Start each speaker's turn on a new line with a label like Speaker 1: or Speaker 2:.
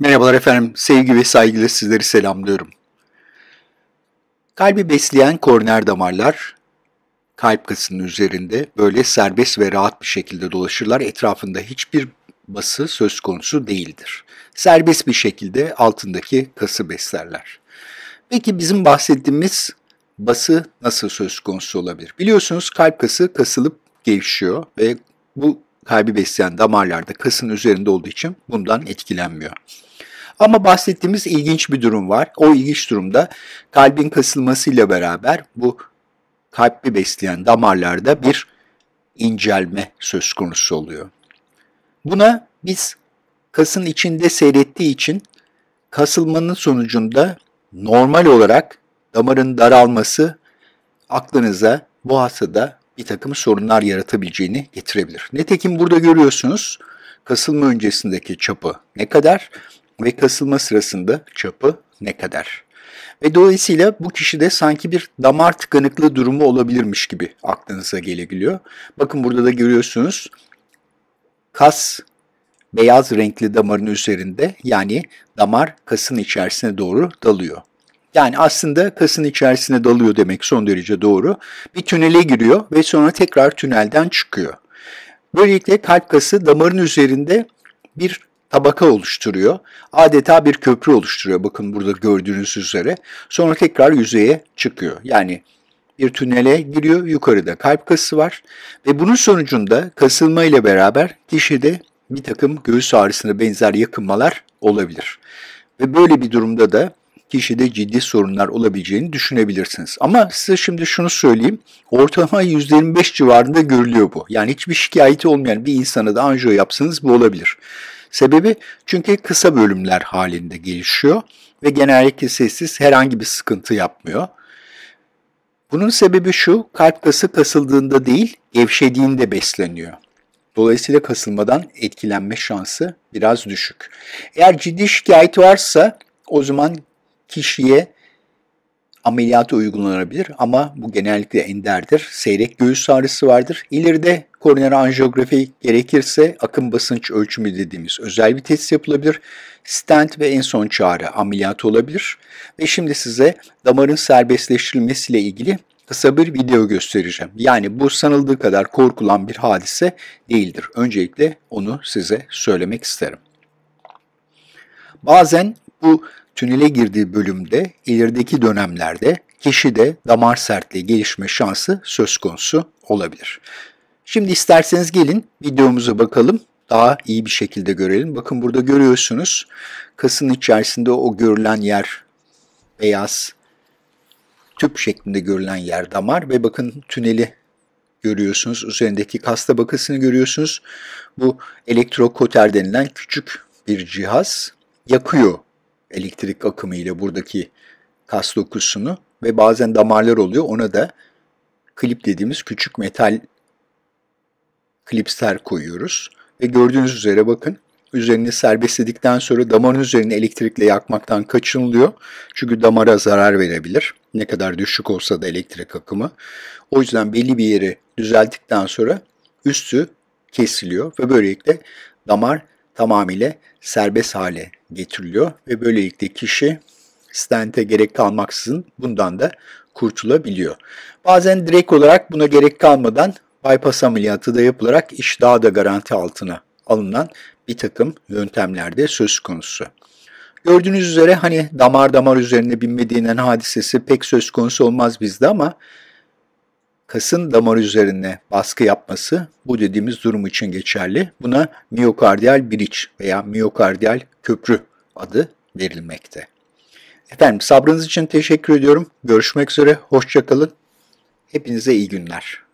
Speaker 1: Merhabalar efendim, sevgi ve saygıyla sizleri selamlıyorum. Kalbi besleyen koroner damarlar kalp kasının üzerinde böyle serbest ve rahat bir şekilde dolaşırlar. Etrafında hiçbir bası söz konusu değildir. Serbest bir şekilde altındaki kası beslerler. Peki bizim bahsettiğimiz bası nasıl söz konusu olabilir? Biliyorsunuz kalp kası kasılıp gevşiyor ve bu kalbi besleyen damarlarda kasın üzerinde olduğu için bundan etkilenmiyor. Ama bahsettiğimiz ilginç bir durum var. O ilginç durumda kalbin kasılmasıyla beraber bu kalbi besleyen damarlarda bir incelme söz konusu oluyor. Buna biz kasın içinde seyrettiği için kasılmanın sonucunda normal olarak damarın daralması aklınıza bu hastada bir takım sorunlar yaratabileceğini getirebilir. Netekim burada görüyorsunuz kasılma öncesindeki çapı ne kadar ve kasılma sırasında çapı ne kadar. Ve dolayısıyla bu kişide sanki bir damar tıkanıklığı durumu olabilirmiş gibi aklınıza gelebiliyor. Bakın burada da görüyorsunuz kas beyaz renkli damarın üzerinde yani damar kasın içerisine doğru dalıyor. Yani aslında kasın içerisine dalıyor demek son derece doğru. Bir tünele giriyor ve sonra tekrar tünelden çıkıyor. Böylelikle kalp kası damarın üzerinde bir tabaka oluşturuyor. Adeta bir köprü oluşturuyor bakın burada gördüğünüz üzere. Sonra tekrar yüzeye çıkıyor. Yani bir tünele giriyor. Yukarıda kalp kası var ve bunun sonucunda kasılma ile beraber kişide bir takım göğüs ağrısına benzer yakınmalar olabilir. Ve böyle bir durumda da kişide ciddi sorunlar olabileceğini düşünebilirsiniz. Ama size şimdi şunu söyleyeyim. Ortalama %25 civarında görülüyor bu. Yani hiçbir şikayeti olmayan bir insana da anjiyo yapsanız bu olabilir. Sebebi çünkü kısa bölümler halinde gelişiyor ve genellikle sessiz herhangi bir sıkıntı yapmıyor. Bunun sebebi şu, kalp kası kasıldığında değil, gevşediğinde besleniyor. Dolayısıyla kasılmadan etkilenme şansı biraz düşük. Eğer ciddi şikayet varsa o zaman kişiye ameliyatı uygulanabilir ama bu genellikle enderdir. Seyrek göğüs ağrısı vardır. İleride koroner anjiyografi gerekirse akım basınç ölçümü dediğimiz özel bir test yapılabilir. Stent ve en son çağrı ameliyatı olabilir. Ve şimdi size damarın serbestleştirilmesiyle ilgili kısa bir video göstereceğim. Yani bu sanıldığı kadar korkulan bir hadise değildir. Öncelikle onu size söylemek isterim. Bazen bu tünele girdiği bölümde ilerideki dönemlerde kişide damar sertliği gelişme şansı söz konusu olabilir. Şimdi isterseniz gelin videomuza bakalım. Daha iyi bir şekilde görelim. Bakın burada görüyorsunuz kasın içerisinde o görülen yer beyaz tüp şeklinde görülen yer damar ve bakın tüneli görüyorsunuz. Üzerindeki kas tabakasını görüyorsunuz. Bu elektrokoter denilen küçük bir cihaz yakıyor elektrik akımı ile buradaki kas dokusunu ve bazen damarlar oluyor. Ona da klip dediğimiz küçük metal klipsler koyuyoruz. Ve gördüğünüz üzere bakın üzerini serbestledikten sonra damarın üzerine elektrikle yakmaktan kaçınılıyor. Çünkü damara zarar verebilir. Ne kadar düşük olsa da elektrik akımı. O yüzden belli bir yeri düzelttikten sonra üstü kesiliyor ve böylelikle damar tamamıyla serbest hale getiriliyor ve böylelikle kişi stente gerek kalmaksızın bundan da kurtulabiliyor. Bazen direkt olarak buna gerek kalmadan bypass ameliyatı da yapılarak iş daha da garanti altına alınan bir takım yöntemlerde söz konusu. Gördüğünüz üzere hani damar damar üzerine binme denen hadisesi pek söz konusu olmaz bizde ama kasın damar üzerine baskı yapması bu dediğimiz durum için geçerli. Buna miyokardiyal bridge veya miyokardiyal köprü adı verilmekte. Efendim sabrınız için teşekkür ediyorum. Görüşmek üzere, hoşçakalın. Hepinize iyi günler.